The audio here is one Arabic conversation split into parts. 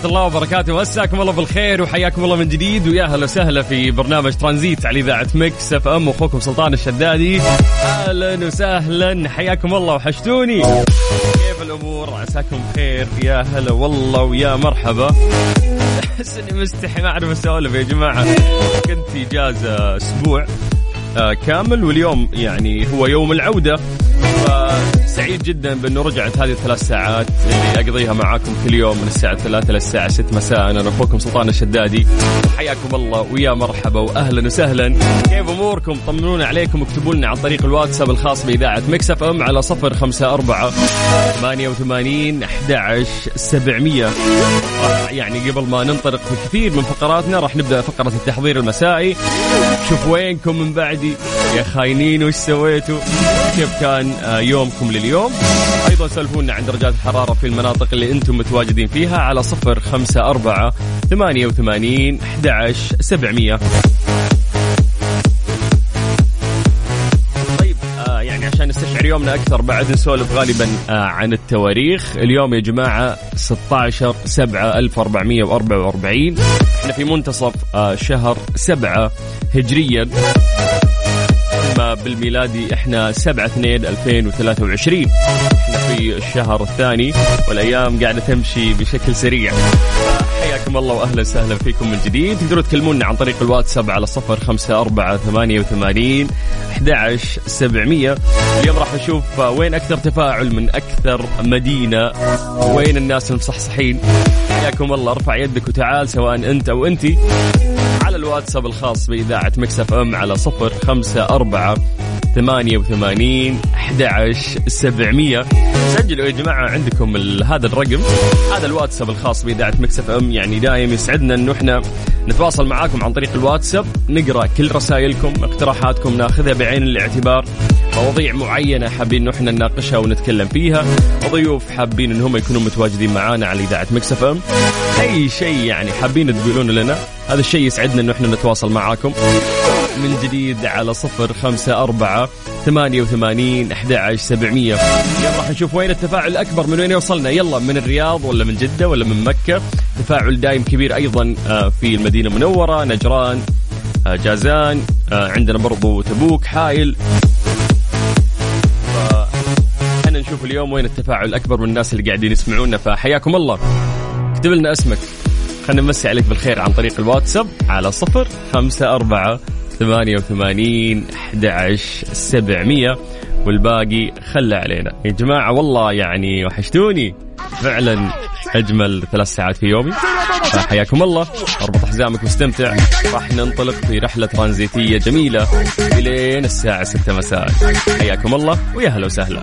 ورحمة الله وبركاته. مساكم الله بالخير وحياكم الله من جديد. ويا هلا وسهلا في برنامج ترانزيت على إذاعة Mix FM. أخوكم سلطان الشدادي. أهلا وسهلا. حياكم الله. وحشتوني. كيف الأمور؟ عساكم بخير. يا هلا والله ويا مرحبا. أحس إني مستحي ما أعرف أسولف يا جماعة. كنت في إجازة أسبوع آه، كامل واليوم يعني هو يوم العودة. فسعيد جدا بأنه رجعت هذه الثلاث ساعات اللي أقضيها معاكم كل يوم من الساعة 3 للساعه 6 مساء. أنا أخوكم سلطان الشدادي. حياكم الله ويا مرحبا واهلا وسهلا. كيف أموركم؟ طمنونا عليكم اكتبوا لنا عن طريق الواتساب الخاص بإذاعة Mix FM على 054 88 11 700 راح يعني قبل ما ننطلق في كثير من فقراتنا راح نبدأ فقرة التحضير المسائي. شوف وينكم من بعدي؟ يا خاينين وش سويتوا؟ كيف كان؟ آه، يومكم لليوم. أيضا سالفونا عن درجات الحرارة في المناطق اللي أنتم متواجدين فيها على صفر خمسة أربعة ثمانية وثمانين أحد سبعمية. طيب آه يعني عشان نستشعر يومنا أكثر بعد نسولف غالبا آه عن التواريخ. اليوم يا جماعة 16 7 1444 إحنا في منتصف شهر 7 هجريا. بالميلادي إحنا 7 2 2023 إحنا في الشهر الثاني والأيام قاعدة تمشي بشكل سريع. حياكم الله واهلا وسهلا فيكم من جديد. تقدروا تكلمونا عن طريق الواتساب على صفر خمسة أربعة ثمانية وثمانين أحد سبعمية. اليوم راح نشوف وين أكثر تفاعل من أكثر مدينة وين الناس المصحصحين حياكم الله ارفع يدك وتعال سواء أنت أو أنتي. على الواتساب الخاص بإذاعة مكسف أم على صفر خمسة أربعة ثمانية وثمانين أحد سبعمية. سجلوا يا جماعة عندكم هذا الرقم. هذا الواتساب الخاص بإذاعة Mix FM يعني دائما يسعدنا أنه إحنا نتواصل معاكم عن طريق الواتساب. نقرأ كل رسائلكم اقتراحاتكم ناخذها بعين الاعتبار. مواضيع معينة حابين أنه إحنا نناقشها ونتكلم فيها. ضيوف حابين أنهم يكونوا متواجدين معانا على إذاعة Mix FM. أي شيء يعني حابين تقولون لنا؟ هذا الشيء يسعدنا أنه إحنا نتواصل معاكم. من جديد على صفر خمسة أربعة ثمانية وثمانين أحد سبعمية. يلا راح نشوف وين التفاعل الأكبر من وين وصلنا يلا من الرياض ولا من جدة ولا من مكة؟ تفاعل دايم كبير أيضا آه، في المدينة المنورة نجران آه، جازان آه، عندنا برضو تبوك حائل إحنا نشوف اليوم وين التفاعل الأكبر من الناس اللي قاعدين يسمعونا فحياكم الله. اكتب لنا اسمك. خلينا نمسي عليك بالخير عن طريق الواتساب على صفر خمسة أربعة ثمانية وثمانين أحد سبعمية. والباقي خلى علينا. يا جماعة والله يعني وحشتوني. فعلا أجمل ثلاث ساعات في يومي. فحياكم الله. أربط حزامك واستمتع راح ننطلق في رحلة ترانزيتية جميلة إلين الساعة 6 مساء. حياكم الله ويا هلا وسهلا.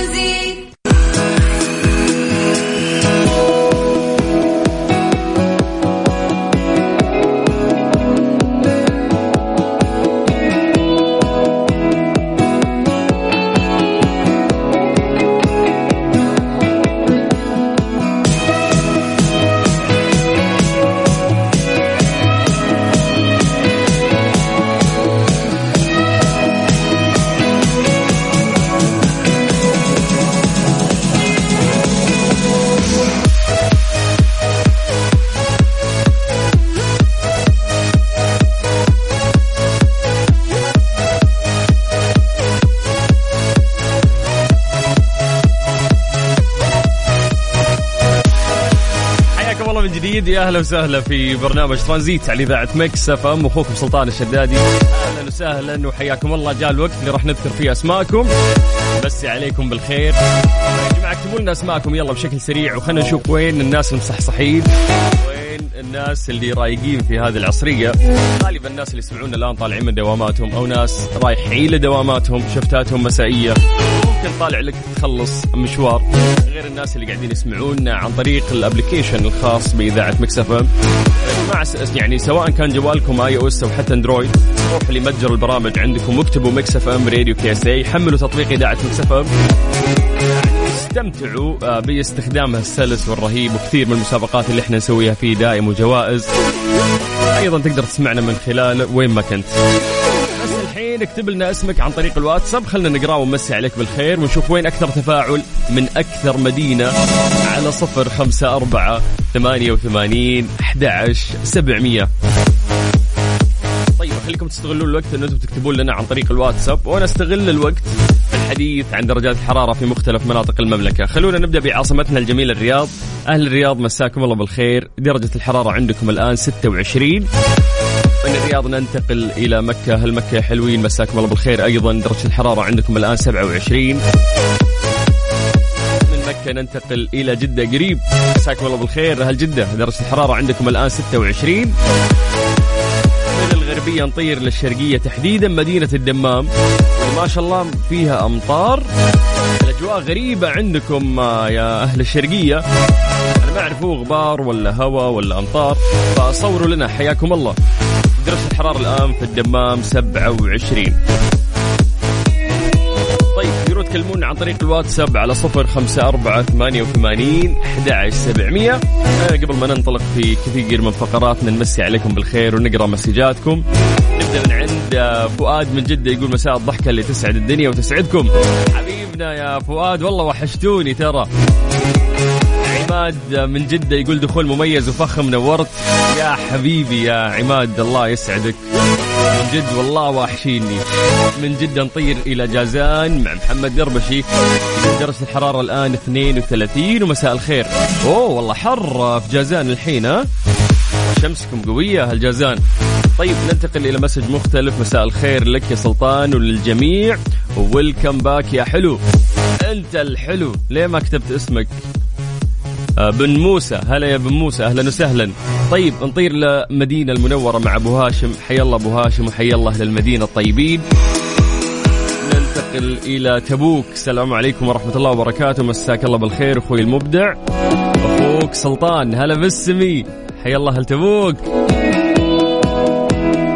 يا أهلا وسهلا في برنامج ترانزيت على إذاعة Mix FM. أخوكم سلطان الشدادي. أهلا وسهلا وحياكم الله. جاء الوقت اللي راح نذكر فيه أسماءكم. نمسي عليكم بالخير. يا جماعة اكتبوا لنا أسماءكم. يلا بشكل سريع. وخلنا نشوف وين الناس المصحصحين وين الناس اللي رايقين في هذه العصرية. غالبا الناس اللي يسمعونا الآن طالعين من دواماتهم أو ناس رايحين لدواماتهم shift اتهم مسائية. ممكن طالع لك تخلص مشوار. غير الناس اللي قاعدين يسمعونا عن طريق ال application الخاص بإذاعة Mix FM يعني سواء كان جوالكم iOS أو حتى Android روحوا لمتجر البرامج عندكم واكتبوا Mix FM Radio KSA حملوا تطبيق إذاعة Mix FM. استمتعوا آه، باستخدامها السلس والرهيب وكثير من المسابقات اللي إحنا نسويها فيه دائم وجوائز. أيضا تقدر تسمعنا من خلال وين ما كنت. بس الحين اكتب لنا اسمك عن طريق الواتساب. خلنا نقراه ونمسي عليك بالخير ونشوف وين أكثر تفاعل من أكثر مدينة على صفر خمسة أربعة ثمانية وثمانين أحد عشر سبعمية. طيب خليكم تستغلون الوقت إن أنتم تكتبون لنا عن طريق الواتساب. وأنا أستغل الوقت الحديث عن درجات الحرارة في مختلف مناطق المملكة. خلونا نبدأ بعاصمتنا الجميلة الرياض. أهل الرياض مساكم الله بالخير. درجة الحرارة عندكم الآن 26 من الرياض ننتقل إلى مكة. هل مكة حلوين مساكم الله بالخير. أيضا درجة الحرارة عندكم الآن 27 من مكة ننتقل إلى جدة قريب مساكم الله بالخير. أهل جدة درجة الحرارة عندكم الآن 26 من الغربية نطير للشرقية تحديدا مدينة الدمام. ما شاء الله فيها أمطار. الأجواء غريبة عندكم آه، يا أهل الشرقية. أنا ما أعرف هو غبار ولا هواء ولا أمطار. فصوروا لنا حياكم الله. درجة الحرارة الآن في الدمام 27 طيب تقدروا تكلمونا عن طريق الواتساب على صفر خمسة أربعة ثمانية وثمانين أحد سبعمية. قبل ما ننطلق في كثير من فقراتنا نمسي عليكم بالخير ونقرأ مسجاتكم. نبدأ من عند آه، فؤاد من جدة يقول مساء الضحكة اللي تسعد الدنيا وتسعدكم. حبيبنا يا فؤاد والله وحشتوني ترى. عماد من جدة يقول دخول مميز وفخم نورت. يا حبيبي يا عماد الله يسعدك. من جد والله واحشيني من جدة نطير إلى جازان مع محمد دربشي درجة الحرارة الآن 32 ومساء الخير. أوه والله حر في جازان الحين ها؟ شمسكم قوية هالجازان طيب ننتقل إلى message مختلف. مساء الخير لك يا سلطان وللجميع. welcome back يا حلو. أنت الحلو. ليه ما كتبت اسمك؟ بن موسى. هلا يا بن موسى أهلا وسهلا. طيب نطير لمدينة المنورة مع أبو هاشم. حي الله أبو هاشم وحي الله أهل المدينة الطيبين. ننتقل إلى تبوك. السلام عليكم ورحمة الله وبركاته. مساك الله بالخير أخوي المبدع. أخوك سلطان. هلا بالسمي. حي الله أهل تبوك.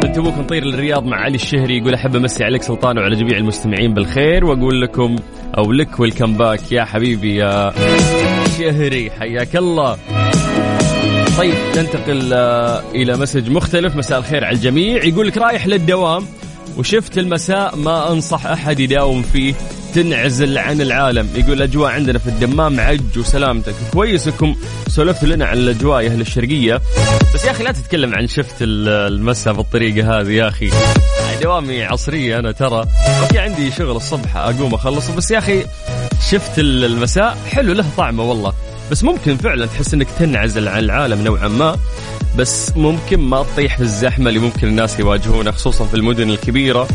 من تبوك نطير للرياض مع علي الشهري يقول أحب أمسي عليك سلطان وعلى جميع المستمعين بالخير وأقول لكم أو لك welcome back يا حبيبي يا شهري حياك الله. طيب ننتقل آه، إلى message مختلف. مساء الخير على الجميع. يقول لك رايح للدوام وشفت المساء ما أنصح أحد يداوم فيه. تنعزل عن العالم. يقول الأجواء عندنا في الدمام عج وسلامتك. كويس أنكم سولفتوا لنا عن الأجواء يا أهل الشرقية. بس يا أخي لا تتكلم عن شفت ال- المساء بالطريقة هذه يا أخي. دوامي عصرية أنا ترى. أوكي عندي شغل الصبح أقوم اخلصه بس يا أخي شفت ال- المساء؟ حلو له طعمه والله. بس ممكن فعلا تحس إنك تنعزل عن العالم نوعا ما. بس ممكن ما تطيح في الزحمه اللي ممكن الناس يواجهونها خصوصا في المدن الكبيرة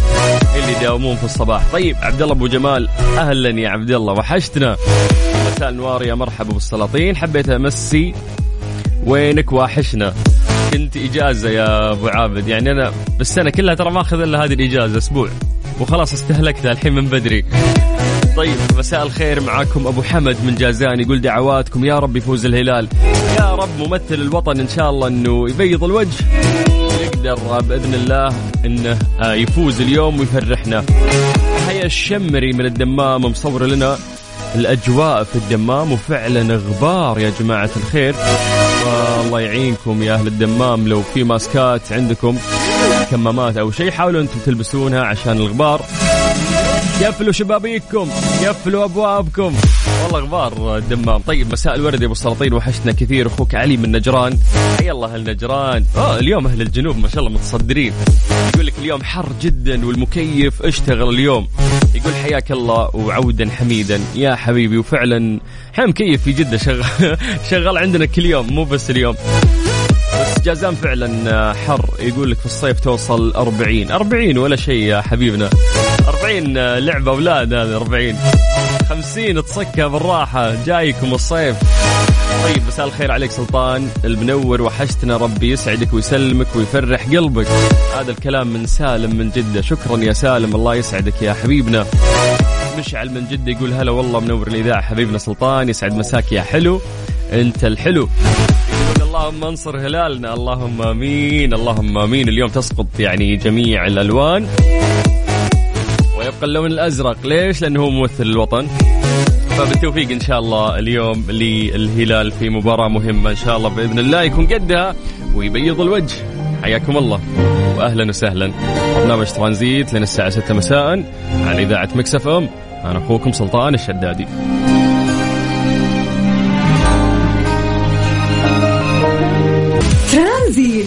اللي يداومون في الصباح. طيب عبد الله أبو جمال أهلا يا عبد الله وحشتنا. مساء النوار يا مرحبا بالسلاطين حبيت أمسي وينك واحشنا. كنت إجازة يا أبو عابد. يعني أنا بالسنة كلها ترى ما اخذ إلا هذه الإجازة أسبوع. وخلاص استهلكتها الحين من بدري. طيب مساء الخير. معاكم أبو حمد من جازان يقول دعواتكم. يا رب يفوز الهلال. يا رب ممثل الوطن إن شاء الله إنه يبيض الوجه. يقدر بإذن الله إنه آه، يفوز اليوم ويفرحنا. هيا الشمري من الدمام مصور لنا الأجواء في الدمام وفعلا غبار يا جماعة الخير. الله يعينكم يا أهل الدمام. لو في ماسكات عندكم كمامات أو شيء حاولوا أنتم تلبسونها عشان الغبار. قفلوا شبابيككم قفلوا أبوابكم. والله غبار الدمام. طيب مساء الورد يا أبو السلاطين وحشتنا كثير. أخوك علي من نجران. حي الله أهل نجران. آه اليوم أهل الجنوب ما شاء الله متصدرين. يقول لك اليوم حر جدا والمكيف اشتغل اليوم. يقول حياك الله وعودا حميدا. يا حبيبي وفعلا إحنا مكيف في جدة شغال شغال عندنا كل يوم مو بس اليوم. بس جازان فعلا حر. يقول لك في الصيف توصل 40 40 ولا شيء يا حبيبنا. 40 لعبة أولاد هذا 40 50 تصكها بالراحة جايكم الصيف. طيب مساء الخير عليك سلطان المنور وحشتنا ربي يسعدك ويسلمك ويفرح قلبك. هذا الكلام من سالم من جدة. شكرا يا سالم الله يسعدك يا حبيبنا. مشعل من جدة يقول هلا والله منور الإذاعة حبيبنا سلطان يسعد مساك يا حلو. أنت الحلو. اللهم انصر هلالنا اللهم آمين اللهم آمين. اليوم تسقط يعني جميع الألوان. ويبقى اللون الأزرق. ليش؟ لأنه هو ممثل الوطن. فبالتوفيق إن شاء الله اليوم للهلال في مباراة مهمة إن شاء الله بإذن الله يكون قدها ويبيض الوجه. حياكم الله واهلا وسهلا. برنامج ترانزيت لين الساعة 6 مساء على إذاعة Mix FM. أنا أخوكم سلطان الشدادي.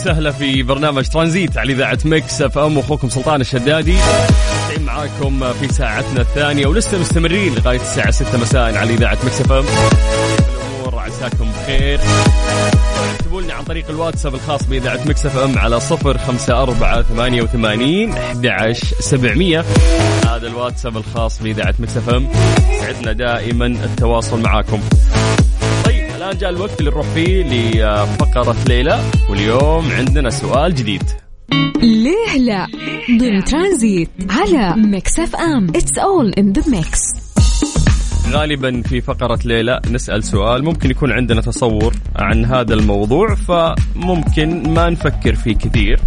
وسهلا في برنامج ترانزيت على إذاعة Mix FM. واخوكم سلطان الشدادي. معاكم في ساعتنا الثانية ولسه مستمرين لغاية الساعة 6 مساء على إذاعة Mix FM. الأمور عساكم بخير. اكتبوا لنا عن طريق الواتساب الخاص بإذاعة Mix FM على صفر خمسة أربعة ثمانية وثمانين أحد سبعمية. هذا الواتساب الخاص بإذاعة Mix FM. يسعدنا دائما التواصل معاكم. الآن جاء الوقت اللي نروح فيه لفقرة ليه لا واليوم عندنا سؤال جديد. ليه لا؟ ضمن ترانزيت على Mix FM. It's all in the mix غالبا في فقرة ليه لا نسأل سؤال ممكن يكون عندنا تصور عن هذا الموضوع فممكن ما نفكر فيه كثير.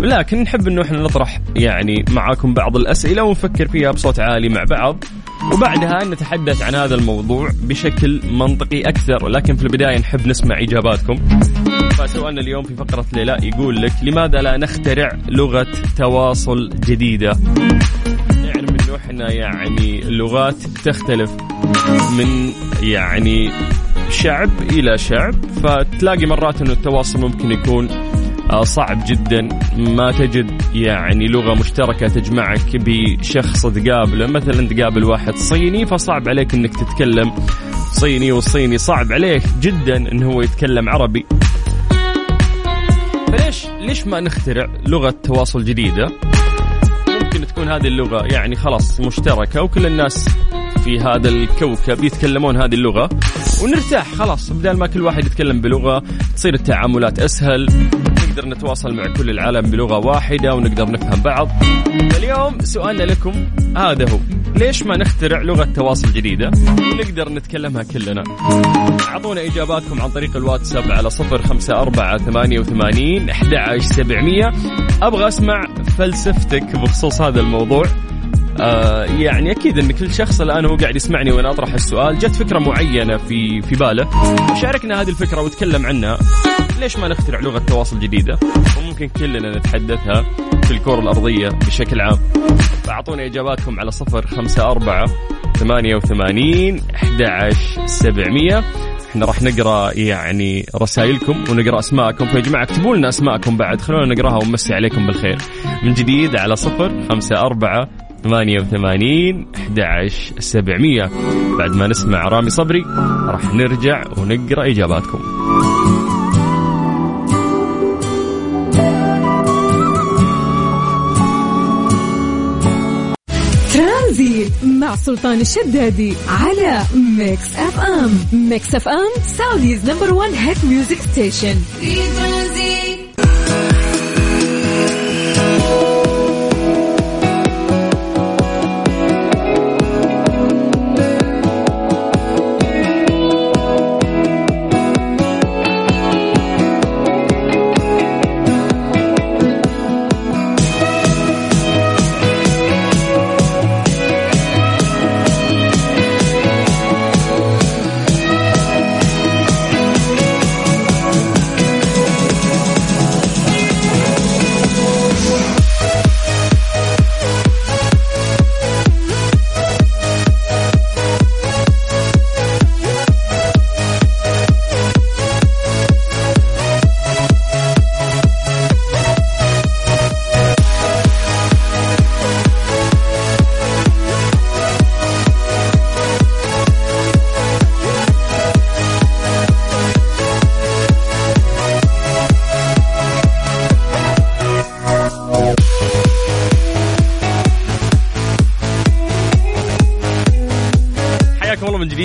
لكن نحب إنه إحنا نطرح يعني معاكم بعض الأسئلة ونفكر فيها بصوت عالي مع بعض. وبعدها نتحدث عن هذا الموضوع بشكل منطقي أكثر ولكن في البداية نحب نسمع إجاباتكم. فسؤالنا اليوم في فقرة ليلى يقول لك لماذا لا نخترع لغة تواصل جديدة؟ نعرف إنه إحنا يعني اللغات تختلف من يعني شعب إلى شعب فتلاقي مرات إنه التواصل ممكن يكون صعب جدا ما تجد يعني لغة مشتركة تجمعك بشخص تقابله. مثلا تقابل واحد صيني فصعب عليك إنك تتكلم صيني والصيني صعب عليه جدا انه هو يتكلم عربي. فليش ليش ما نخترع لغة تواصل جديدة؟ ممكن تكون هذه اللغة يعني خلاص مشتركة وكل الناس في هذا الكوكب يتكلمون هذه اللغة. ونرتاح خلاص بدل ما كل واحد يتكلم بلغة تصير التعاملات أسهل. نقدر نتواصل مع كل العالم بلغة واحدة ونقدر نفهم بعض. اليوم سؤالنا لكم هذا هو ليش ما نخترع لغة تواصل جديدة؟ ونقدر نتكلمها كلنا. أعطونا إجاباتكم عن طريق الواتساب على صفر خمسة أربعة ثمانية وثمانين أحد سبعمية. أبغى أسمع فلسفتك بخصوص هذا الموضوع. آه يعني أكيد إن كل شخص الآن هو قاعد يسمعني وأنا أطرح السؤال. جت فكرة معينة في في باله. وشاركنا هذه الفكرة وتكلم عنها. ليش ما نخترع لغة تواصل جديدة؟ وممكن كلنا نتحدثها في الكره الأرضية بشكل عام. فاعطونا إجاباتكم على صفر خمسة أربعة ثمانية وثمانين أحد سبعمية. إحنا راح نقرأ يعني رسائلكم ونقرأ أسماءكم. فيا جماعة اكتبوا لنا أسماءكم بعد. خلونا نقراها ونمسي عليكم بالخير. من جديد على صفر خمسة أربعة ثمانية وثمانين أحد سبعمية. بعد ما نسمع رامي صبري راح نرجع ونقرأ إجاباتكم. مع سلطان الشدادي على Mix FM. Mix FM Saudi's number 1 hit music station. في ترانزيت.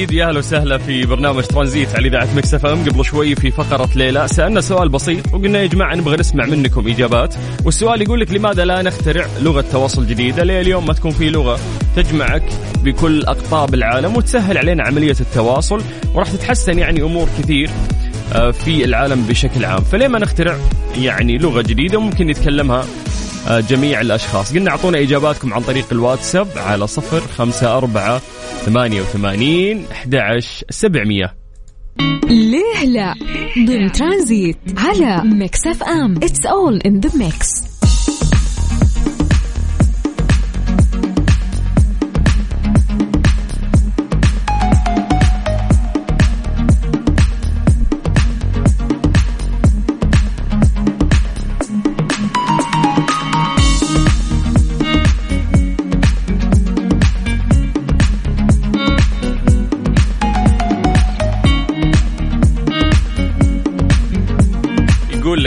جديد. يا أهلا وسهلا في برنامج ترانزيت على إذاعة Mix FM. قبل شوي في فقرة ليه لا. سألنا سؤال بسيط وقلنا يا جماعة نبغى نسمع منكم إجابات. والسؤال يقول لك لماذا لا نخترع لغة تواصل جديدة؟ ليه اليوم ما تكون في لغة تجمعك بكل أقطاب العالم وتسهل علينا عملية التواصل؟ وراح تتحسن يعني أمور كثير آه، في العالم بشكل عام. فليه ما نخترع يعني لغة جديدة ممكن يتكلمها آه، جميع الأشخاص؟ قلنا أعطونا إجاباتكم عن طريق الواتساب على صفر خمسة أربعة ثمانية وثمانين أحد عشر سبعمية. ليه لا؟ ضمن ترانزيت على Mix FM. It's all in the mix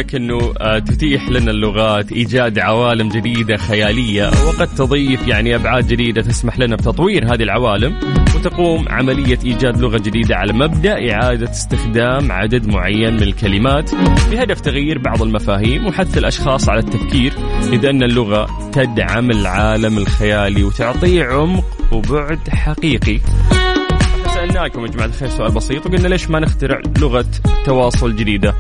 لك أنه آه، تتيح لنا اللغات إيجاد عوالم جديدة خيالية وقد تضيف يعني أبعاد جديدة تسمح لنا بتطوير هذه العوالم وتقوم عملية إيجاد لغة جديدة على مبدأ إعادة استخدام عدد معين من الكلمات بهدف تغيير بعض المفاهيم وحث الأشخاص على التفكير إذ أن اللغة تدعم العالم الخيالي وتعطيه عمق وبعد حقيقي. سألناكم يا جماعة الخير سؤال بسيط وقلنا ليش ما نخترع لغة تواصل جديدة؟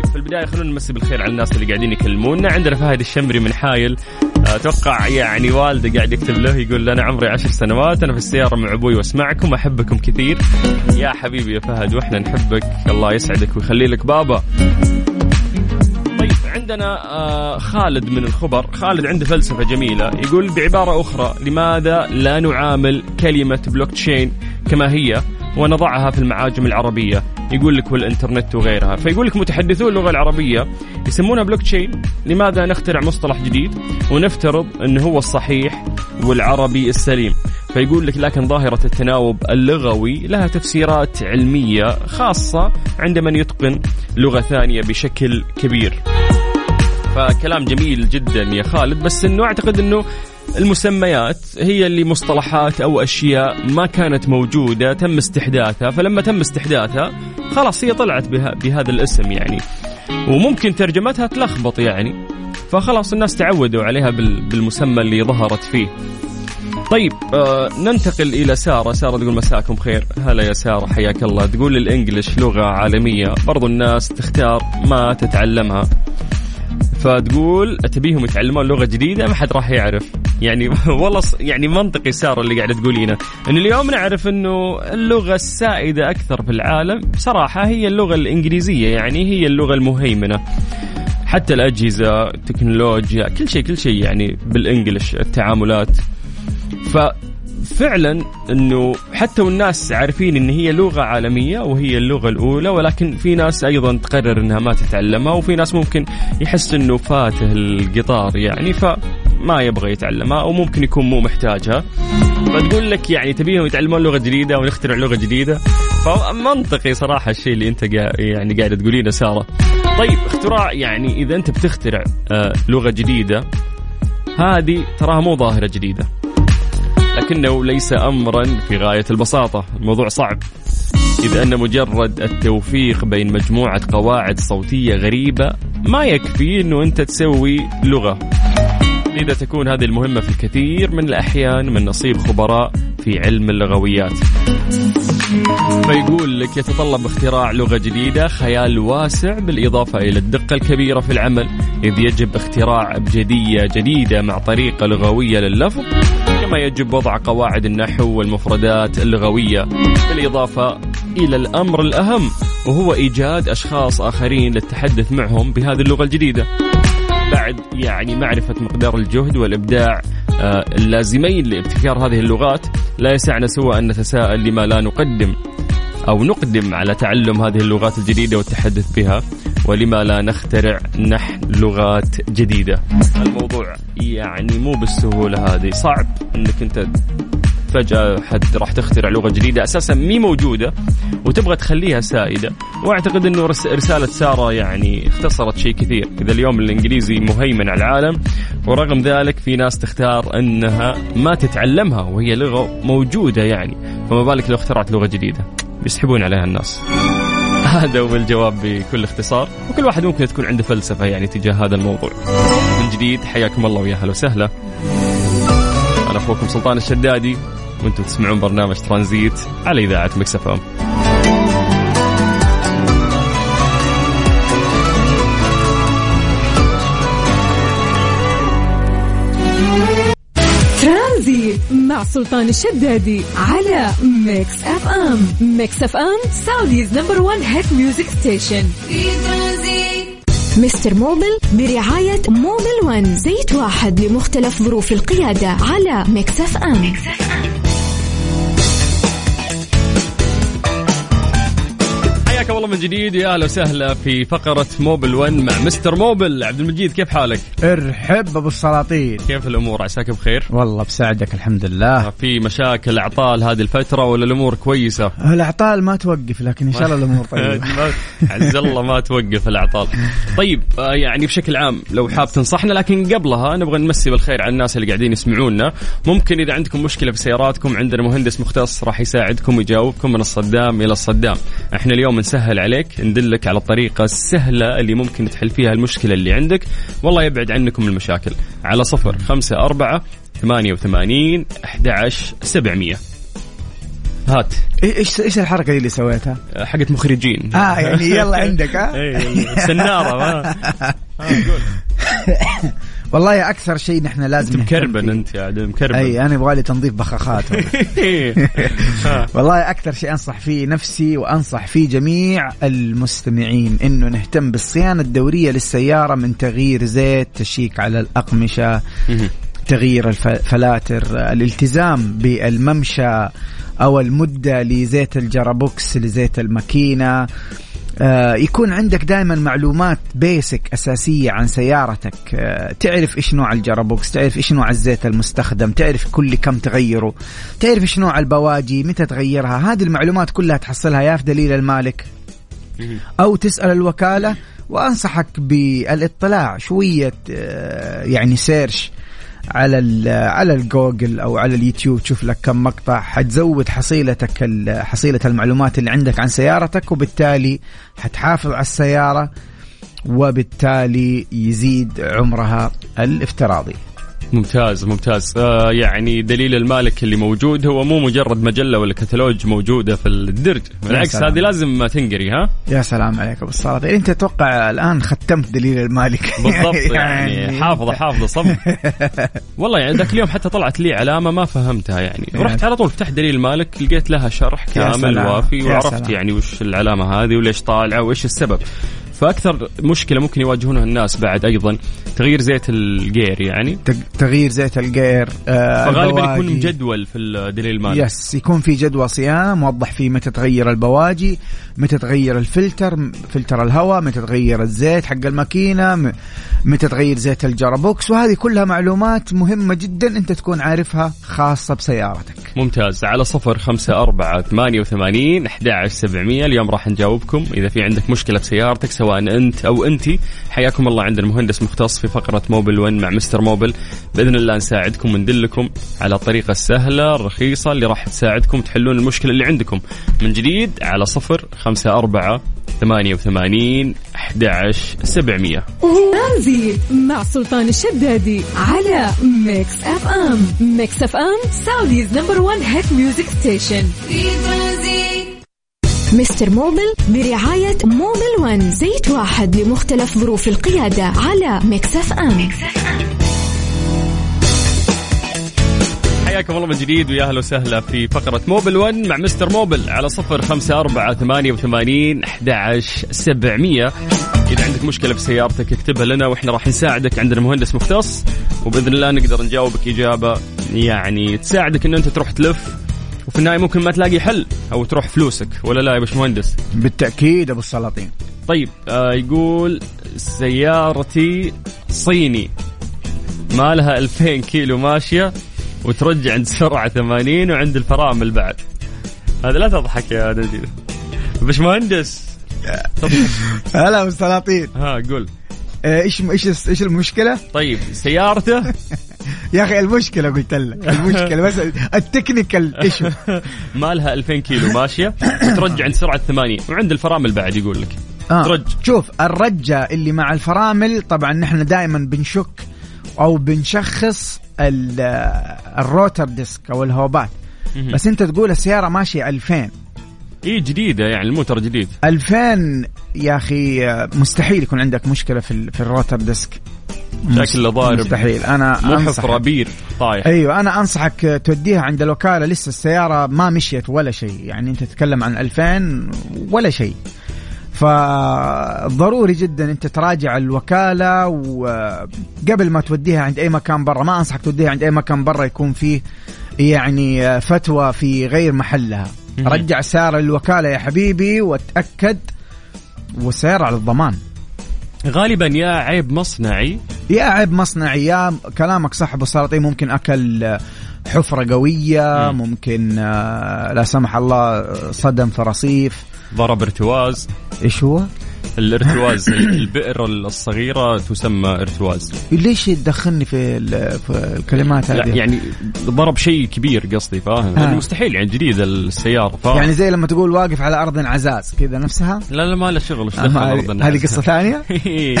طيب في البداية خلونا نمسي بالخير على الناس اللي قاعدين يكلمونا. عندنا فهد الشمري من حايل. أتوقع يعني والده قاعد يكتب له يقول أنا عمري عشر سنوات أنا في السيارة مع أبوي وأسمعكم أحبكم كثير. يا حبيبي يا فهد وإحنا نحبك. الله يسعدك ويخلي لك بابا. طيب عندنا آه خالد من الخبر. خالد عنده فلسفة جميلة. يقول بعبارة أخرى لماذا لا نعامل كلمة بلوك تشين كما هي؟ ونضعها في المعاجم العربية. يقول لك والإنترنت وغيرها. فيقول لك متحدثو اللغة العربية يسمونها بلوك تشين لماذا نخترع مصطلح جديد ونفترض أنه هو الصحيح والعربي السليم؟ فيقول لك لكن ظاهرة التناوب اللغوي لها تفسيرات علمية خاصة عند من يتقن لغة ثانية بشكل كبير. فكلام جميل جدا يا خالد بس إنه أعتقد إنه المسميات هي اللي مصطلحات أو أشياء ما كانت موجودة تم استحداثها. فلما تم استحداثها خلاص هي طلعت بها بهذا الاسم يعني. وممكن ترجمتها تلخبط يعني. فخلاص الناس تعودوا عليها بال- بالمسمى اللي ظهرت فيه. طيب آه ننتقل إلى سارة. سارة تقول مساكم خير. هلا يا سارة حياك الله. تقول الإنجليش لغة عالمية. برضو الناس تختار ما تتعلمها. فتقول تبيهم يتعلمون لغة جديدة ما حد راح يعرف. يعني والله يعني منطقي سارة اللي قاعدة تقولينه إن اليوم نعرف إنه اللغة السائدة أكثر في العالم بصراحة هي اللغة الإنجليزية يعني هي اللغة المهيمنة. حتى الأجهزة التكنولوجيا كل شيء كل شيء يعني بالإنجلش التعاملات. ففعلا إنه حتى والناس عارفين إن هي لغة عالمية وهي اللغة الأولى ولكن في ناس أيضا تقرر إنها ما تتعلمها وفي ناس ممكن يحس إنه فاته القطار يعني فما يبغى يتعلمها أو ممكن يكون مو محتاجها. فتقول لك يعني تبيهم يتعلمون لغة جديدة ونخترع لغة جديدة. فمنطقي صراحة الشيء اللي أنت يعني قاعدة تقولينه سارة. طيب اختراع يعني إذا أنت بتخترع آه لغة جديدة هذه تراها مو ظاهرة جديدة. لكنه ليس أمرا في غاية البساطة. الموضوع صعب. إذ أن مجرد التوفيق بين مجموعة قواعد صوتية غريبة ما يكفي أنه أنت تسوي لغة. لذا تكون هذه المهمة في الكثير من الأحيان من نصيب خبراء في علم اللغويات. فيقول لك يتطلب اختراع لغة جديدة خيال واسع بالإضافة إلى الدقة الكبيرة في العمل. إذ يجب اختراع أبجدية جديدة مع طريقة لغوية لللفظ. كما يجب وضع قواعد النحو والمفردات اللغوية بالإضافة إلى الأمر الأهم وهو إيجاد أشخاص آخرين للتحدث معهم بهذه اللغة الجديدة. بعد يعني معرفة مقدار الجهد والإبداع آه، اللازمين لابتكار هذه اللغات لا يسعنا سوى أن نتساءل لما لا نقدم. أو نقدم على تعلم هذه اللغات الجديدة والتحدث بها ولما لا نخترع نحن لغات جديدة. الموضوع يعني مو بالسهولة هذه صعب أنك أنت فجأة حد راح تخترع لغة جديدة أساسا مي موجودة وتبغى تخليها سائدة. وأعتقد أنه رسالة سارة يعني اختصرت شيء كثير. إذا اليوم الإنجليزي مهيمن على العالم ورغم ذلك في ناس تختار أنها ما تتعلمها وهي لغة موجودة يعني. فما بالك لو اخترعت لغة جديدة؟ بيسحبون عليها الناس. هذا هو الجواب بكل اختصار. وكل واحد ممكن تكون عنده فلسفة يعني تجاه هذا الموضوع. من جديد حياكم الله ويا هلا وسهلا. أنا أخوكم سلطان الشدادي وأنتم تسمعون برنامج ترانزيت على إذاعة Mix F سلطان الشدادي على Mix FM. Mix FM Saudi's number 1 hit music station Mister Mobil برعاية Mobil One. زيت واحد لمختلف ظروف القيادة على Mix FM. حياك الله من جديد يا أهلا وسهلا في فقرة Mobil 1 مع Mister Mobil عبد المجيد كيف حالك؟ ارحب ابو السلاطين كيف الأمور عساك بخير؟ والله يسعدك الحمد لله في مشاكل أعطال هذه الفترة ولا الأمور كويسة؟ الأعطال ما توقف لكن إن شاء الله الأمور طيبة عز الله ما توقف الأعطال. طيب آه، يعني بشكل عام لو حاب تنصحنا لكن قبلها نبغى نمسي بالخير على الناس اللي قاعدين يسمعونا، ممكن إذا عندكم مشكلة في سياراتكم عندنا مهندس مختص راح يساعدكم ويجاوبكم من الصدام إلى الصدام. إحنا اليوم نسهل عليك ندلك على الطريقة السهلة اللي ممكن تحل فيها المشكلة اللي عندك، والله يبعد عنكم المشاكل. على صفر خمسة أربعة ثمانية وثمانين أحد عشر سبعمية هات إيش إيش الحركة دي اللي سويتها؟ حقت مخرجين آه يعني يلا عندك ها؟ إيه، سنارة ما والله أكثر شيء نحن لازم أنت مكربن. أنت يا عاد مكربن أي أنا يبغى لي تنظيف بخاخات. والله أكثر شيء أنصح فيه نفسي وأنصح فيه جميع المستمعين إنه نهتم بالصيانة الدورية للسيارة من تغيير زيت تشيك على الأقمشة تغيير الفلاتر الالتزام بالممشى أو المدة لزيت ال gearbox لزيت الماكينة يكون عندك دائما معلومات basic أساسية عن سيارتك. آه، تعرف إيش نوع ال gearbox تعرف إيش نوع الزيت المستخدم تعرف كل كم تغيره تعرف إيش نوع البواجي متى تغيرها. هذه المعلومات كلها تحصلها يا في دليل المالك أو تسأل الوكالة وأنصحك بالإطلاع شوية آه، يعني search على على الجوجل أو على اليوتيوب. تشوف لك كم مقطع. حتزود حصيلتك حصيلة المعلومات اللي عندك عن سيارتك وبالتالي حتحافظ على السيارة وبالتالي يزيد عمرها الافتراضي. ممتاز ممتاز. آه يعني دليل المالك اللي موجود هو مو مجرد مجلة ولا كتالوج موجودة في الدرج. بالعكس. هذه لازم تنقري ها؟ يا سلام عليك أبو السلاطين أنت تتوقع الآن ختمت دليل المالك؟ بالضبط يعني حافظة حافظة صم. والله يعني ذاك اليوم حتى طلعت لي علامة ما فهمتها يعني. رحت على طول فتحت دليل المالك لقيت لها شرح كامل. وافي وعرفت. يعني وش العلامة هذه وليش طالعة وإيش السبب. فأكثر مشكلة ممكن يواجهونها الناس بعد أيضا تغيير زيت الجير يعني. تغ- تغيير زيت الجير آه فغالبا يكون. مجدول في الدليل المالي. يس يكون في جدول صيانه موضح فيه متى تغير البواجي متى تغير الفلتر فلتر الهواء متى تغير الزيت حق الماكينة متى تغير زيت ال gearbox وهذه كلها معلومات مهمة جدا أنت تكون عارفها خاصة بسيارتك. ممتاز. على صفر خمسة أربعة ثمانية وثمانين أحد سبعمية. اليوم راح نجاوبكم. إذا في عندك مشكلة بسيارتك سواء أنت أو أنتي حياكم الله عندنا مهندس مختص في فقرة Mobil One مع Mister Mobil. بإذن الله نساعدكم وندلكم على الطريقة السهلة الرخيصة اللي راح تساعدكم تحلون المشكلة اللي عندكم. من جديد على صفر خمسة أربعة ثمانية وثمانين أحد سبعمية. ترانزيت مع سلطان الشدادي على Mix FM. Mix FM Saudi's number 1 hit music station في ترانزيت Mister Mobil برعاية Mobil One زيت واحد لمختلف ظروف القيادة على Mix FM. حياكم الله من جديد ويا أهلا وسهلا في فقرة موبل 1 مع مستر موبل على صفر خمسة أربعة ثمانية وثمانين أحد سبعمية. إذا عندك مشكلة بسيارتك اكتبها لنا وإحنا راح نساعدك عندنا مهندس مختص. وبإذن الله نقدر نجاوبك إجابة يعني تساعدك إن أنت تروح تلف وفي النهاية ممكن ما تلاقي حل أو تروح فلوسك ولا لا يا باشمهندس؟ بالتأكيد أبو السلاطين. طيب آه يقول سيارتي صيني. ما لها 2000 كيلو ماشية وترج عند سرعة 80 وعند الفرامل بعد. هذا لا تضحك يا نجيب باشمهندس. هلا أبو السلاطين. ها قول. إيش إيش إيش المشكلة؟ طيب سيارته يا أخي المشكلة قلت لك المشكلة بس ال technical issue ما لها 2000 كيلو ماشية وترج عند سرعة 80 وعند الفرامل بعد يقول لك آه. ترج. شوف الرجة اللي مع الفرامل طبعا نحن دائما بنشك أو بنشخص ال- ال rotor disc أو الهوبات. بس أنت تقول السيارة ماشية 2000 اي جديدة يعني الموتر جديد. 2000 يا أخي مستحيل يكون عندك مشكلة في في ال rotor disc. شكله ضارب. مستحيل. أنا مو أنصحك. حفرة بير طايح. أيوه أنا أنصحك توديها عند الوكاله لسه السيارة ما مشيت ولا شيء. يعني أنت تتكلم عن 2000 ولا شيء. فضروري جدا أنت تراجع الوكالة وقبل ما توديها عند أي مكان برا. ما أنصحك توديها عند أي مكان برا يكون فيه يعني فتوى في غير محلها. رجع السياره للوكالة يا حبيبي وتأكد والسياره على الضمان. غالبا يا عيب مصنعي. يا عيب مصنعي يا كلامك صح أبو سلاطين ممكن أكل حفرة قوية مم. ممكن آه، لا سمح الله صدم في رصيف. ضرب ارتواز. إيش هو؟ الارتواز البئر الصغيرة تسمى ارتواز. ليش تدخلني في في الكلمات هذه؟ يعني ضرب شيء كبير قصدي فاهم؟ آه. مستحيل يعني جديد السيارة فاهم؟ يعني زي لما تقول واقف على أرض عزاز كذا نفسها؟ لا لا ما له شغل آه، هذه- قصة ثانية.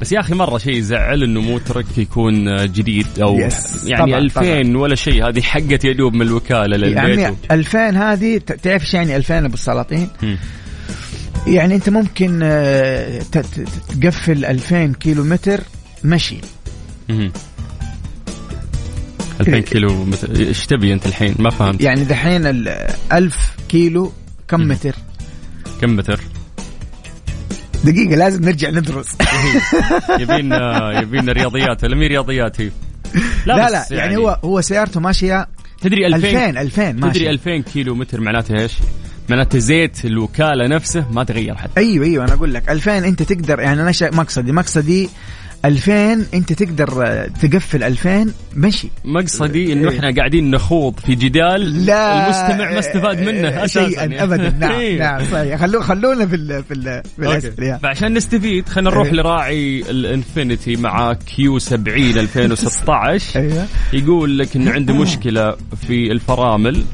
بس يا أخي مرة شيء يزعل إنه موترك يكون جديد أو yes، يعني طبعاً، 2000 ولا شيء هذه حقت يدوب من الوكالة للبيت. يعني 2000 هذه تعرف إيش يعني 2000 أبو السلاطين؟ يعني انت ممكن آه، تقفل 2000 كيلو متر مشي. مهم. 2000 كيلو متر إيش تبي أنت الحين؟ ما فهمت. يعني دحين ال 1000 كيلو كم مم. متر؟ كم متر؟ دقيقة لازم نرجع ندرس. يبين يبين رياضيات ولا مي رياضيات هي. لا بس لا, يعني, هو هو سيارته ماشية تدري 2000 2000 2000 ماشي تدري 2000 كيلو متر معناته إيش؟ معناته زيت الوكالة نفسه ما تغير حتى. أيوه أيوه أنا أقول لك. 2000 أنت تقدر يعني أنا شا- مقصدي مقصدي 2000 أنت تقدر تقفل 2000 مشي. مقصدي إنه إحنا قاعدين نخوض في جدال لا المستمع ما استفاد منه آه، أساسا شيئا يعني. ابدا. نعم إيه. نعم صحيح. خلو خلونا في ال في ال في فعشان نستفيد خلينا نروح إيه. لراعي ال Infiniti مع Q 70 2016 أيوه. يقول لك إنه عنده مشكلة في الفرامل.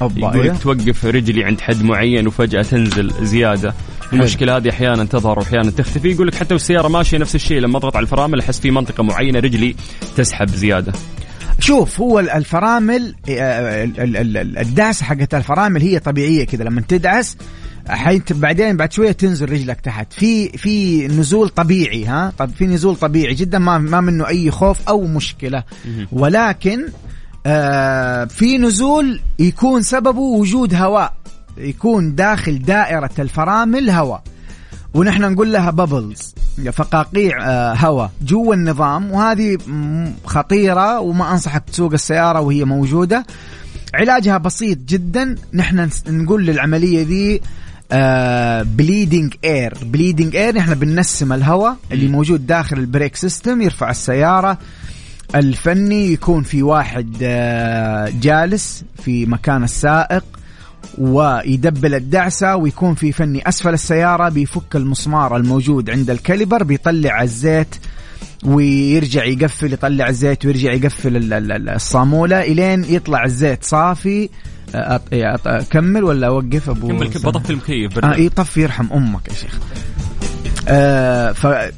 يقول. لك توقف رجلي عند حد معين وفجأة تنزل زيادة. المشكلة هذه أحيانا تظهر واحيانا تختفي. يقول لك حتى والسيارة ماشية نفس الشيء. لما أضغط على الفرامل أحس في منطقة معينة رجلي تسحب زيادة. شوف هو ال- الفرامل آه، ال- ال- ال- الدعسه حقت الفرامل هي طبيعية كذا. لما تدعس حيت بعدين بعد شوية تنزل رجلك تحت. في في نزول طبيعي ها؟ طب في نزول طبيعي جدا. ما ما منه أي خوف أو مشكلة. ولكن آه في نزول يكون سببه وجود هواء يكون داخل دائرة الفرامل هواء ونحن نقول لها bubbles فقاقيع آه، هواء جوا النظام. وهذه خطيرة وما أنصحك تسوق السيارة وهي موجودة. علاجها بسيط جدا. نحن نقول للعملية دي bleeding air bleeding air نحن بننسم الهواء اللي موجود داخل ال brake system يرفع السيارة. الفني يكون في واحد آه، جالس في مكان السائق ويدبل الدعسة ويكون في فني أسفل السيارة بيفك المسمار الموجود عند ال caliper بيطلع الزيت ويرجع يقفل يطلع الزيت ويرجع يقفل ال- ال- ال- الصامولة إلين يطلع الزيت صافي أ- أ- أ- كمل ولا أوقف أبو كمل؟ بطفي المكيف آه برد. إيه طفي يرحم أمك يا شيخ آه ف آه،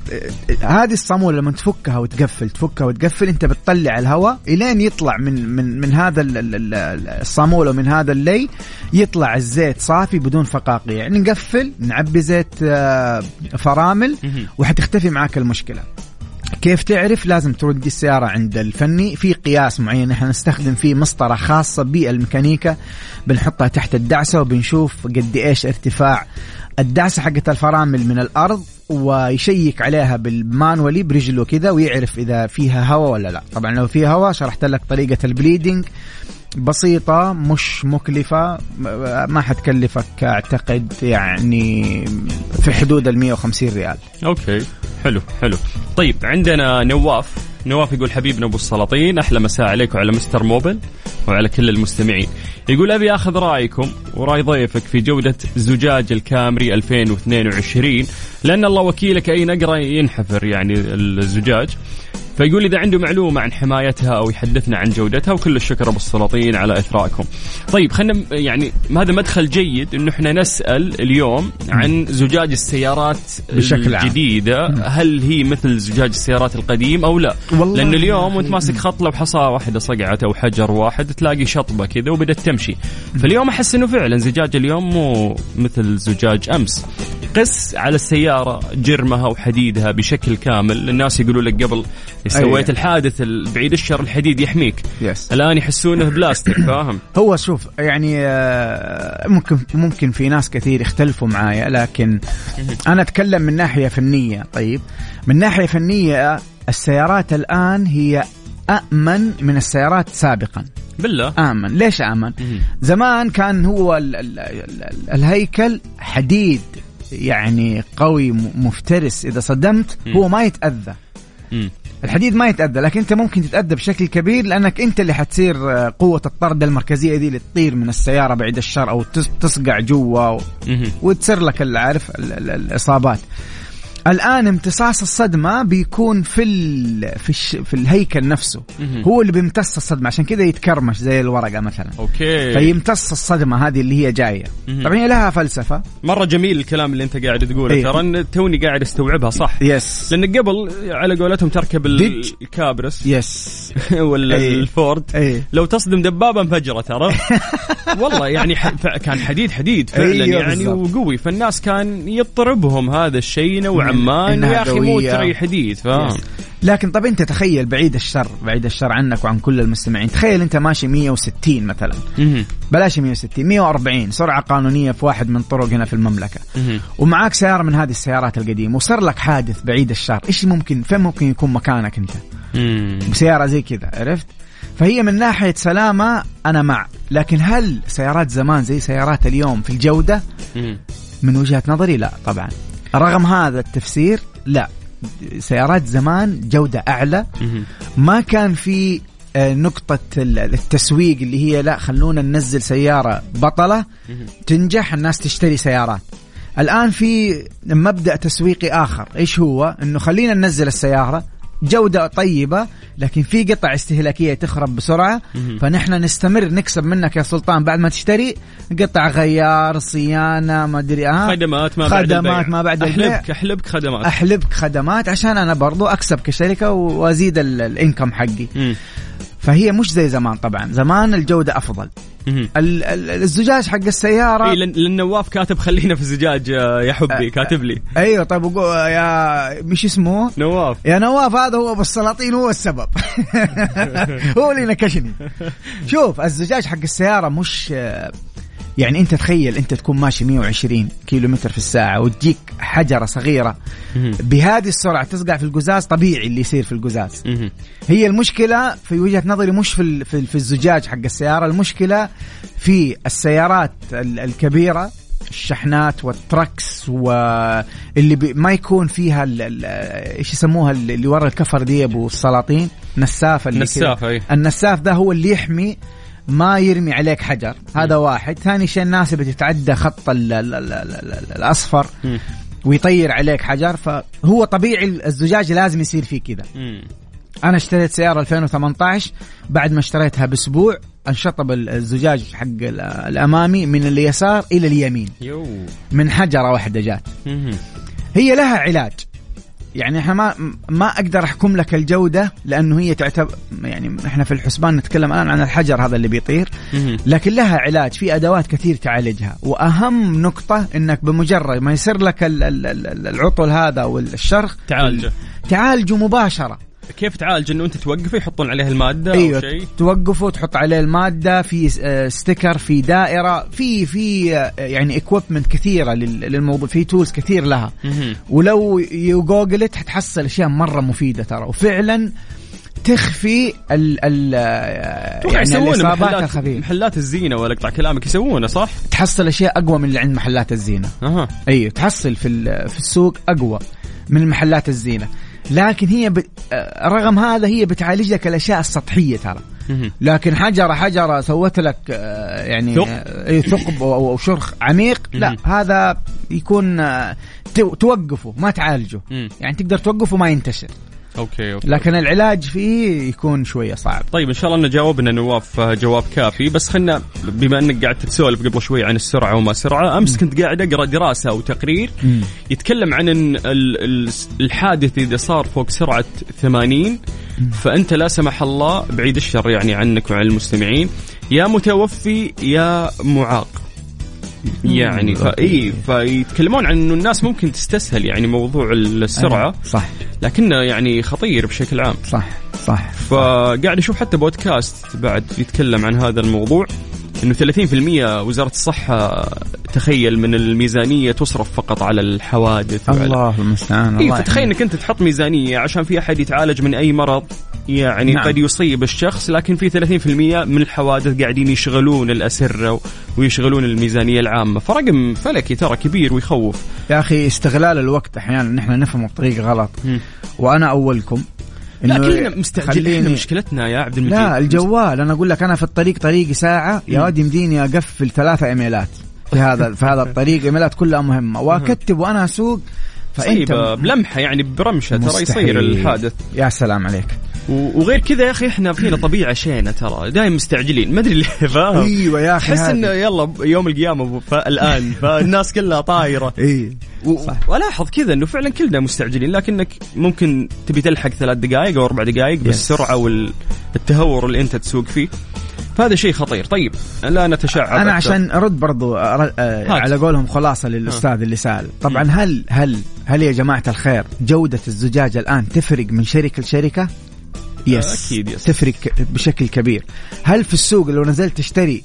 هذه الصاموله لما تفكها وتقفل تفكها وتقفل أنت بتطلع الهواء إلين يطلع من من من هذا ال- ال- ال- الصاموله ومن هذا اللي يطلع الزيت صافي بدون فقاقيع يعني نقفل نعبي زيت آه فرامل. وحتختفي معك المشكلة كيف تعرف؟ لازم تردي السيارة عند الفني. في قياس معين إحنا نستخدم فيه مسطرة خاصة بالميكانيكا. بنحطها تحت الدعسة وبنشوف قد إيش ارتفاع الدعسة حقت الفرامل من الأرض ويشيك عليها بال manually برجله كذا ويعرف إذا فيها هواء ولا لا. طبعا لو فيها هواء شرحت لك طريقة ال bleeding بسيطة مش مكلفة ما حتكلفك أعتقد يعني في حدود ال 150 ريال. أوكي. حلو حلو. طيب عندنا نواف. نواف يقول حبيبنا أبو السلاطين أحلى مساء عليك وعلى مستر موبل وعلى كل المستمعين. يقول أبي آخذ رأيكم ورأي ضيفك في جوده زجاج الكامري 2022 لأن الله وكيلك اي نقره ينحفر يعني الزجاج. فيقول إذا عنده معلومة عن حمايتها أو يحدثنا عن جودتها وكل الشكر ابو السلاطين على اثرائكم. طيب خلينا يعني هذا مدخل جيد إنه إحنا نسأل اليوم عن زجاج السيارات بشكل عام. الجديدة هل هي مثل زجاج السيارات القديم أو لا؟ والله لأن اليوم يا وأنت. ماسك خط لو حصاه واحدة صقعت أو حجر واحد تلاقي شطبة كذا وبدأت تمشي. فاليوم أحس إنه فعلا زجاج اليوم مو مثل زجاج أمس. قس على السيارة جرمها وحديدها بشكل كامل، الناس يقولوا لك قبل سويت. الحادث بعيد الشر الحديد يحميك. يس الآن يحسونه بلاستيك فاهم؟ هو شوف يعني آه، ممكن ممكن في ناس كثير يختلفوا معايا لكن أنا أتكلم من ناحية فنية طيب من ناحية فنية السيارات الآن هي امن من السيارات سابقا بالله امن ليش امن مهم. زمان كان هو ال ال ال الهيكل حديد يعني قوي مفترس إذا صدمت. هو ما يتأذى الحديد ما يتأذى لكن أنت ممكن تتأذى بشكل كبير لأنك أنت اللي حتصير آه، قوة الطرد المركزية دي اللي تطير من السيارة بعيد الشر أو تس- تصقع جوا و-. وتصير لك عارف ال- ال- الإصابات. الآن امتصاص الصدمة بيكون في ال في, الش في الهيكل نفسه. هو اللي بيمتص الصدمة عشان كذا يتكرمش زي الورقة مثلا. أوكي فيمتص الصدمة هذه اللي هي جاية. مهم. طبعا هي لها فلسفة. مرة جميل الكلام اللي أنت قاعد تقوله إيه. ترى توني قاعد استوعبها صح yes لأن قبل على قولتهم تركب Dodge. ال Caprice yes ولا إيه. الفورد إيه لو تصدم دبابه انفجره ترى والله يعني ح... كان حديد حديد فعلا أيوه يعني بالضبط. وقوي فالناس كان يطربهم هذا الشيء نوعا إنها يا أخي مو. ترى حديد فاهم؟ لكن طب أنت تخيل بعيد الشر بعيد الشر عنك وعن كل المستمعين. تخيل أنت ماشي 160 مثلا. بلاش 160 140 سرعة قانونية في واحد من طرق هنا في المملكة. ومعاك سيارة من هذه السيارات القديمة وصار لك حادث بعيد الشر. إيش ممكن فين ممكن يكون مكانك أنت. بسياره زي كذا عرفت؟ فهي من ناحية سلامة أنا مع. لكن هل سيارات زمان زي سيارات اليوم في الجودة. من وجهة نظري لا طبعا. رغم هذا التفسير لا. سيارات زمان جودة أعلى. مهم. ما كان في آه، نقطة ال- التسويق اللي هي لا خلونا ننزل سيارة بطلة. تنجح الناس تشتري سيارات. الآن في مبدأ تسويقي آخر. إيش هو؟ أنه خلينا ننزل السيارة. جودة طيبة لكن في قطع استهلاكية تخرب بسرعة. فنحن نستمر نكسب منك يا سلطان بعد ما تشتري قطع غيار صيانة ما أدري آه خدمات ما بعد خدمات البيع. ما بعد البيع. احلبك أحلبك خدمات أحلبك خدمات عشان أنا برضو أكسب كشركة وأزيد ال- الإنكم حقي مم. فهي مش زي زمان طبعا زمان الجودة أفضل. ال- ال- الزجاج حق السيارة. إي لأن نواف كاتب خلينا في الزجاج يا حبي كاتب لي. أيوه طيب يا مش اسمه؟ نواف. يا نواف هذا هو أبو السلاطين هو السبب. هو اللي نكشني. شوف الزجاج حق السيارة مش يعني انت تخيل انت تكون ماشي 120 كيلو متر في الساعة وتجيك حجرة صغيرة. بهذه السرعة تصقع في القزاز طبيعي اللي يصير في القزاز. هي المشكلة في وجهة نظري مش في في, ال- في الزجاج حق السيارة المشكلة في السيارات ال- الكبيرة الشحنات وال trucks واللي بي ما يكون فيها ال- ال- إيش يسموها اللي ورا الكفر دي ابو السلاطين نساف اللي نساف، كذا. أي. النساف ده هو اللي يحمي ما يرمي عليك حجر. هذا واحد. ثاني شيء الناس بتتعدى خط ال ال ال ال ال الأصفر. ويطير عليك حجر فهو طبيعي الزجاج لازم يصير فيه كذا. أنا اشتريت سيارة 2018 بعد ما اشتريتها بأسبوع انشطب الزجاج حق ال- الأمامي من اليسار إلى اليمين. من حجرة واحدة جات. هي لها علاج. يعني إحنا ما ما أقدر أحكم لك الجودة لأنه هي تعتبر يعني إحنا في الحسبان نتكلم الآن عن الحجر هذا اللي بيطير. لكن لها علاج في أدوات كثير تعالجها. وأهم نقطة إنك بمجرد ما يصير لك ال- ال- ال- العطل هذا والشرخ تعالجه. تعالجه مباشرة. كيف تعالج إنه أنت توقفه يحطون عليها المادة أو أيوه شيء؟ توقفه تحط عليه المادة في آه، sticker في دائرة في في آه، يعني equipment كثيرة لل- للموضوع في tools كثير لها. ولو يوجوجلت حتحصل أشياء مرة مفيدة ترى. وفعلا تخفي ال ال آه، يعني الإصابات محلات محلات الزينة ولا اقطع كلامك يسوونه صح؟ تحصل أشياء أقوى من اللي عند محلات الزينة. أها. أيوه تحصل في في السوق أقوى من محلات الزينة. لكن هي ب... رغم هذا هي بتعالج لك الأشياء السطحية ترى. لكن حجره حجره سوت لك آه، يعني ثقب. آه، إيه، أو شرخ عميق لا. هذا يكون آه، تو- توقفه ما تعالجه. يعني تقدر توقفه ما ينتشر أوكي أوكي. لكن العلاج فيه يكون شوية صعب. طيب إن شاء الله ان جاوبنا نواف آه، جواب كافي. بس خلنا بما إنك قاعد تتسولف قبل شوي عن السرعة وما سرعه أمس كنت قاعد أقرأ دراسة أو تقرير مم. يتكلم عن إن ال- ال- الحادث إذا صار فوق سرعة 80 فأنت لا سمح الله بعيد الشر يعني عنك وعن المستمعين يا متوفي يا معاق. يعني فاي فيتكلمون عن إنه الناس ممكن تستسهل يعني موضوع السرعة. صح. لكنه يعني خطير بشكل عام. صح صح. فقاعد أشوف حتى بودكاست بعد يتكلم عن هذا الموضوع. إنه 30% وزارة الصحة تخيل من الميزانية تصرف فقط على الحوادث الله المستعان الله فتخيل إنك أنت تحط ميزانية عشان في أحد يتعالج من أي مرض يعني نعم. قد يصيب الشخص لكن في 30% من الحوادث قاعدين يشغلون الأسرة ويشغلون الميزانية العامة فرقم فلكي ترى كبير ويخوف يا أخي استغلال الوقت أحيانا نحن نفهمه بطريقه غلط مم. وأنا أولكم لا كلنا مستعجلين. إحنا مشكلتنا يا عبد المجيد. لا الجوال أنا أقول لك أنا في الطريق طريقي ساعة يا ولد يمديني أقفل ثلاثة إيميلات في هذا في هذا الطريق إيميلات كلها مهمة. وأكتب وأنا أسوق فأنت طيب بلمحة يعني برمشة ترى. يصير الحادث. يا سلام عليك. وغير كذا يا أخي إحنا فينا طبيعة شينة ترى. دائما مستعجلين. ما أدري ليه فاهم؟ أيوه يا أخي تحس. إنه يلا يوم القيامة فالان فالناس كلها طايرة. إي. والاحظ كذا إنه فعلا كلنا مستعجلين. لكنك ممكن تبي تلحق ثلاث دقائق أو أربع دقائق بالسرعه والتهور اللي أنت تسوق فيه. فهذا شيء خطير. طيب لا نتشعب أنا أكثر. عشان أرد برضو أر- هات. على قولهم خلاصة للأستاذ اللي سأل. طبعا هل هل هل يا جماعة الخير جودة الزجاج الآن تفرق من شركة لشركة؟ يس أكيد يس. تفرق بشكل كبير. هل في السوق لو نزلت تشتري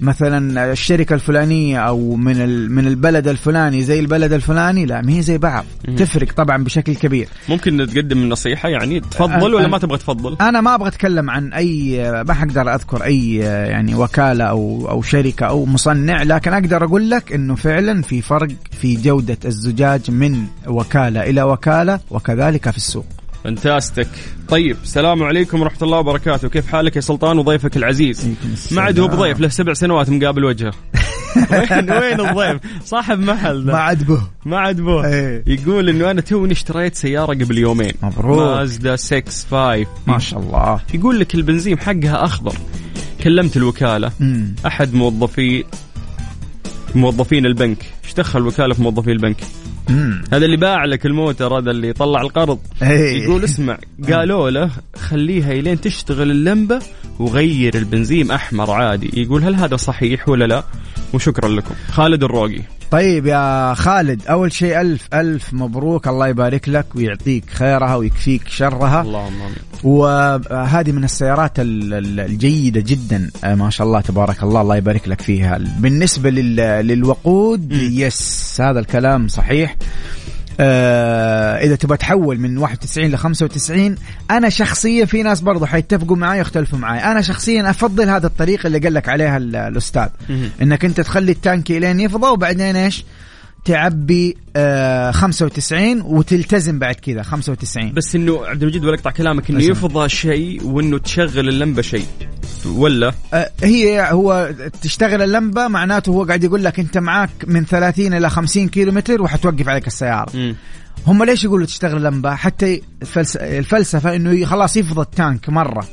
مثلا الشركة الفلانية أو من من البلد الفلاني زي البلد الفلاني؟ لا ما هي زي بعض. تفرق طبعا بشكل كبير. ممكن تقدم نصيحة يعني؟ تفضل ولا. ما تبغى تفضل؟ أنا ما أبغى أتكلم عن أي ما حقدر أذكر أي يعني وكالة أو أو شركة أو مصنع لكن أقدر أقول لك إنه فعلا في فرق في جودة الزجاج من وكالة إلى وكالة وكذلك في السوق. فانتاستك طيب السلام عليكم ورحمة الله وبركاته. كيف حالك يا سلطان وضيفك العزيز. ما عاد هو بضيف له سبع سنوات مقابل وجهه. وين وين الضيف؟ صاحب محل ما عاد به. ما عاد به. إيه. يقول إنه أنا توني اشتريت سيارة قبل يومين. مبروك. مازدا 6 5 ما شاء الله. يقول لك البنزين حقها أخضر. كلمت الوكالة. مم. أحد موظفي موظفين البنك. إيش دخل الوكالة في موظفي البنك؟ مم. هذا اللي باع لك الموتر هذا اللي طلع القرض. إيه. يقول اسمع قالوا له خليها إلين تشتغل اللمبة وغير البنزين أحمر عادي. يقول هل هذا صحيح ولا لا؟ وشكرا لكم. خالد الروقي. طيب يا خالد أول شيء ألف ألف مبروك الله يبارك لك ويعطيك خيرها ويكفيك شرها. اللهم وهذه من السيارات ال- ال- الجيدة جدا آه، ما شاء الله تبارك الله الله يبارك لك فيها. بالنسبة لل- للوقود يس هذا الكلام صحيح. آه إذا تبغى تحول من 91 ل 95 أنا شخصيا في ناس برضو حيتفقوا معي ويختلفوا معي. أنا شخصيا أفضل هذا الطريقة اللي قال لك عليها ال- الأستاذ. إنك أنت تخلي التانك إلين يفضى وبعدين إيش؟ تعبي آه 95 وتلتزم بعد كذا 95 بس إنه عبد المجيد ولا اقطع كلامك إنه. يفضى شيء وإنه تشغل اللمبة شيء ولا آه هي هو تشتغل اللمبة معناته هو قاعد يقول لك أنت معاك من 30 إلى 50 كيلو متر وحتوقف عليك السيارة مم. هم ليش يقولوا تشتغل اللمبه حتى الفلس- الفلسفة إنه خلاص يفضى ال tank مرة.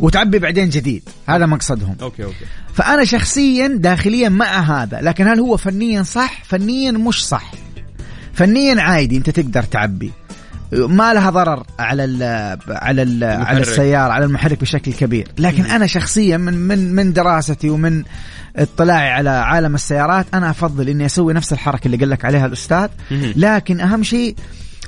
وتعبي بعدين جديد. هذا مقصدهم. أوكي أوكي. فأنا شخصيا داخليا مع هذا لكن هل هو فنيا صح؟ فنيا مش صح. فنيا عادي أنت تقدر تعبي. ما لها ضرر على ال على ال على. السيارة على المحرك بشكل كبير لكن أنا شخصيا من من من دراستي ومن اطلاعي على عالم السيارات أنا أفضل إني أسوي نفس الحركة اللي قال لك عليها الأستاذ. لكن أهم شيء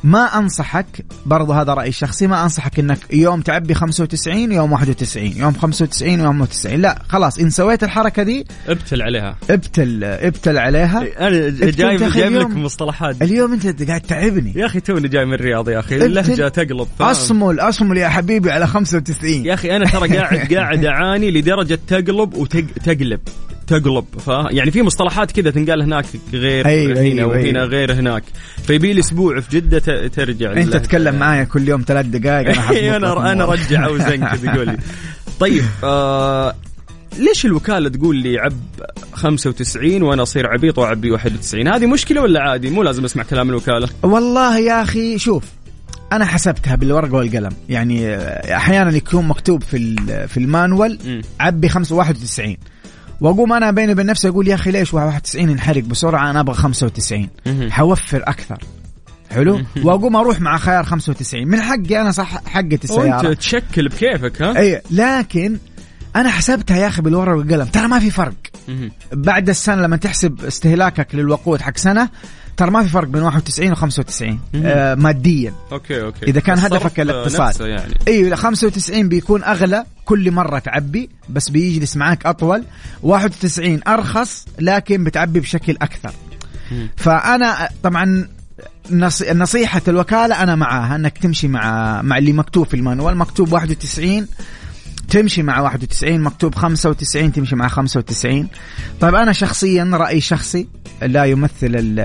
ما أنصحك برضو هذا رايي الشخصي ما أنصحك إنك يوم تعبي 95 يوم 91 يوم 95 يوم 91 لا خلاص إن سويت الحركة دي ابتل عليها. ابتل ابتل عليها. أنا جايب أنت جايب لك اليوم- مصطلحات. اليوم أنت قاعد تعبني. يا أخي توني جاي من الرياض يا أخي اللهجه تقلب؟ أصمل أصمل يا حبيبي على 95 يا أخي أنا ترى قاعد قاعد أعاني لدرجة تقلب وتقلب تقلب ف يعني في مصطلحات كذا تنقال هناك غير أيوة، هنا أيوة، وهنا أيوة. غير هناك فيبي لي أسبوع في جدة ترجع أنت. تتكلم معايا كل يوم ثلاث دقائق أنا أنا أنا أمورك. رجع اوزن كذا لي طيب آه ليش الوكالة تقول لي عب 95 وأنا أصير عبيط وأعبي 91 هذه مشكلة ولا عادي مو لازم أسمع كلام الوكالة والله يا أخي شوف أنا حسبتها بالورقة والقلم يعني آه، أحيانا يكون مكتوب في في ال manual. عبي 91 وأقوم أنا بيني وبين نفسي أقول يا أخي ليش 91 ينحرق بسرعة؟ أنا أبغى 95 مهم. حيوفر أكثر. حلو؟ وأقوم أروح مع خيار 95 من حقي أنا صح حقة السيارة. وانت تشكل بكيفك ها؟ اي لكن أنا حسبتها يا أخي بالورقة والقلم. ترى ما في فرق. بعد السنة لما تحسب استهلاكك للوقود حق سنة ترى ما في فرق بين 91 و 95 آه ماديا. okay okay. إذا كان هدفك الاقتصاد. يعني. أيوه 95 بيكون أغلى كل مرة تعبي بس بيجلس معاك أطول. 91 أرخص لكن بتعبي بشكل أكثر. مم. فأنا طبعا نص- نصيحة الوكالة أنا معاها أنك تمشي مع مع اللي مكتوب في المانوال. مكتوب 91 تمشي مع 91 مكتوب 95 تمشي مع 95 طيب أنا شخصيا رأي شخصي لا يمثل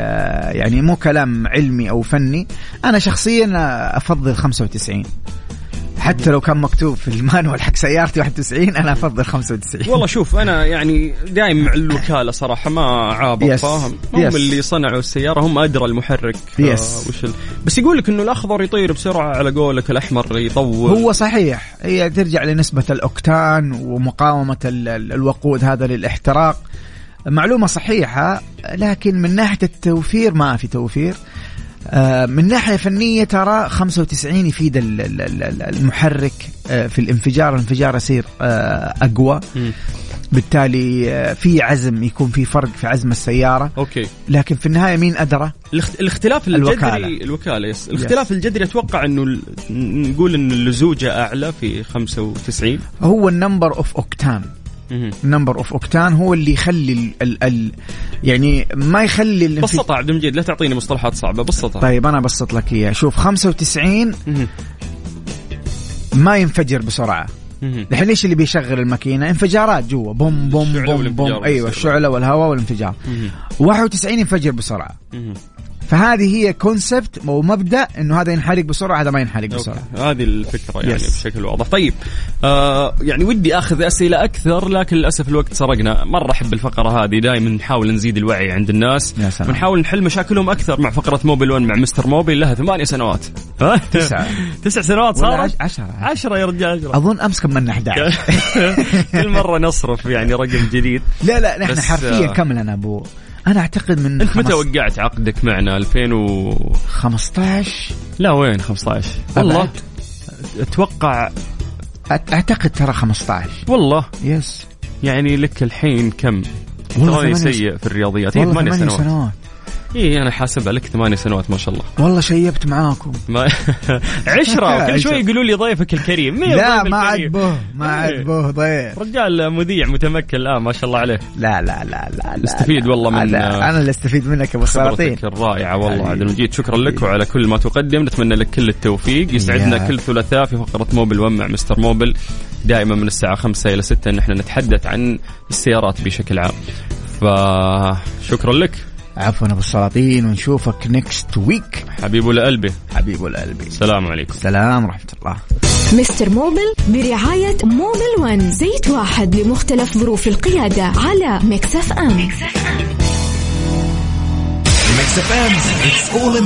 يعني مو كلام علمي أو فني. أنا شخصيا أفضل 95 حتى لو كان مكتوب في المانوال حق سيارتي 91 أنا أفضل 95 والله شوف أنا يعني دايم مع الوكالة صراحة ما عابط. فاهم هم. اللي صنعوا السيارة هم أدرى المحرك. يس. وش ال... بس يقول لك إنه الأخضر يطير بسرعة على قولك الأحمر يطول. هو صحيح. هي ترجع لنسبة الأوكتان ومقاومة ال- ال- الوقود هذا للإحتراق. معلومة صحيحة لكن من ناحية التوفير ما في توفير. من ناحية فنية ترى 95 يفيد ال- ال- ال- المحرك آه، في الانفجار الانفجار يصير آه، أقوى مم. بالتالي آه، في عزم يكون في فرق في عزم السيارة okay لكن في النهاية مين أدرى الاخت... الاختلاف الجذري الوكالة. الوكالة yes الاختلاف الجذري أتوقع إنه. نقول إن اللزوجة أعلى في 95 هو ال number of octane. number of octane هو اللي يخلي ال ال ال يعني ما يخلي بسطها عبد المجيد لا تعطيني مصطلحات صعبة بسطها طيب أنا ابسط لك اياه شوف 95 مهم. ما ينفجر بسرعة. الحين إيش اللي بيشغل الماكينة انفجارات جوا بوم بوم بوم بوم أيوه. الشعلة والهواء والانفجار مهم. 91 ينفجر بسرعة. فهذه هي كونسبت ومبدا إنه هذا ينحرق بسرعة هذا ما ينحرق بسرعة. هذه الفكرة يعني Yes. بشكل واضح طيب آه يعني ودي أخذ أسئلة أكثر لكن للأسف الوقت سرقنا مرة أحب الفقرة هذه دائما نحاول نزيد الوعي عند الناس. ونحاول نحل مشاكلهم أكثر مع فقرة موبل 1 مع مستر موبل لها ثمانية سنوات ها؟ تسعة. تسع سنوات صارت عش- عشرة. عشرة يا رجال عشرة أظن أمس كملنا 11 كل مرة نصرف يعني رقم جديد لا لا نحن حرفيا آه، كم لنا أبو أنا أعتقد من أنت متى خمس- وقعت عقدك معنا؟ 2000 و 15 لا وين 15 والله. أتوقع أعتقد ترى 15 والله. يس. يعني لك الحين كم؟ والله سيء في الرياضيات. والله ثمانية ثمانية سنوات. سنوات. اي أنا حاسبها لك ثمانية سنوات ما شاء الله. والله شيبت معاكم. ما عشرة كل شوي. يقولوا لي ضيفك الكريم. مين لا ما عاد؟ به ما عاد إيه. به ضيف. رجال مذيع متمكن الان ما شاء الله عليه. لا لا لا لا لا. والله من- أنا اللي استفيد منك يا أبو خبرتك الرائعة والله. عبد المجيد شكرا لك وعلى كل ما تقدم. نتمنى لك كل التوفيق. يسعدنا. كل ثلاثاء في فقرة موبل ون مع مستر موبل. دائما من الساعة خمسة إلى ستة إن إحنا نتحدث عن السيارات بشكل عام. فشكرا لك. عفوا أبو السلاطين ونشوفك next week حبيب قلبي حبيب القلبي السلام عليكم. سلام ورحمة الله. Mister Mobil برعاية Mobil One زيت واحد لمختلف ظروف القيادة على Mix FM. It's all in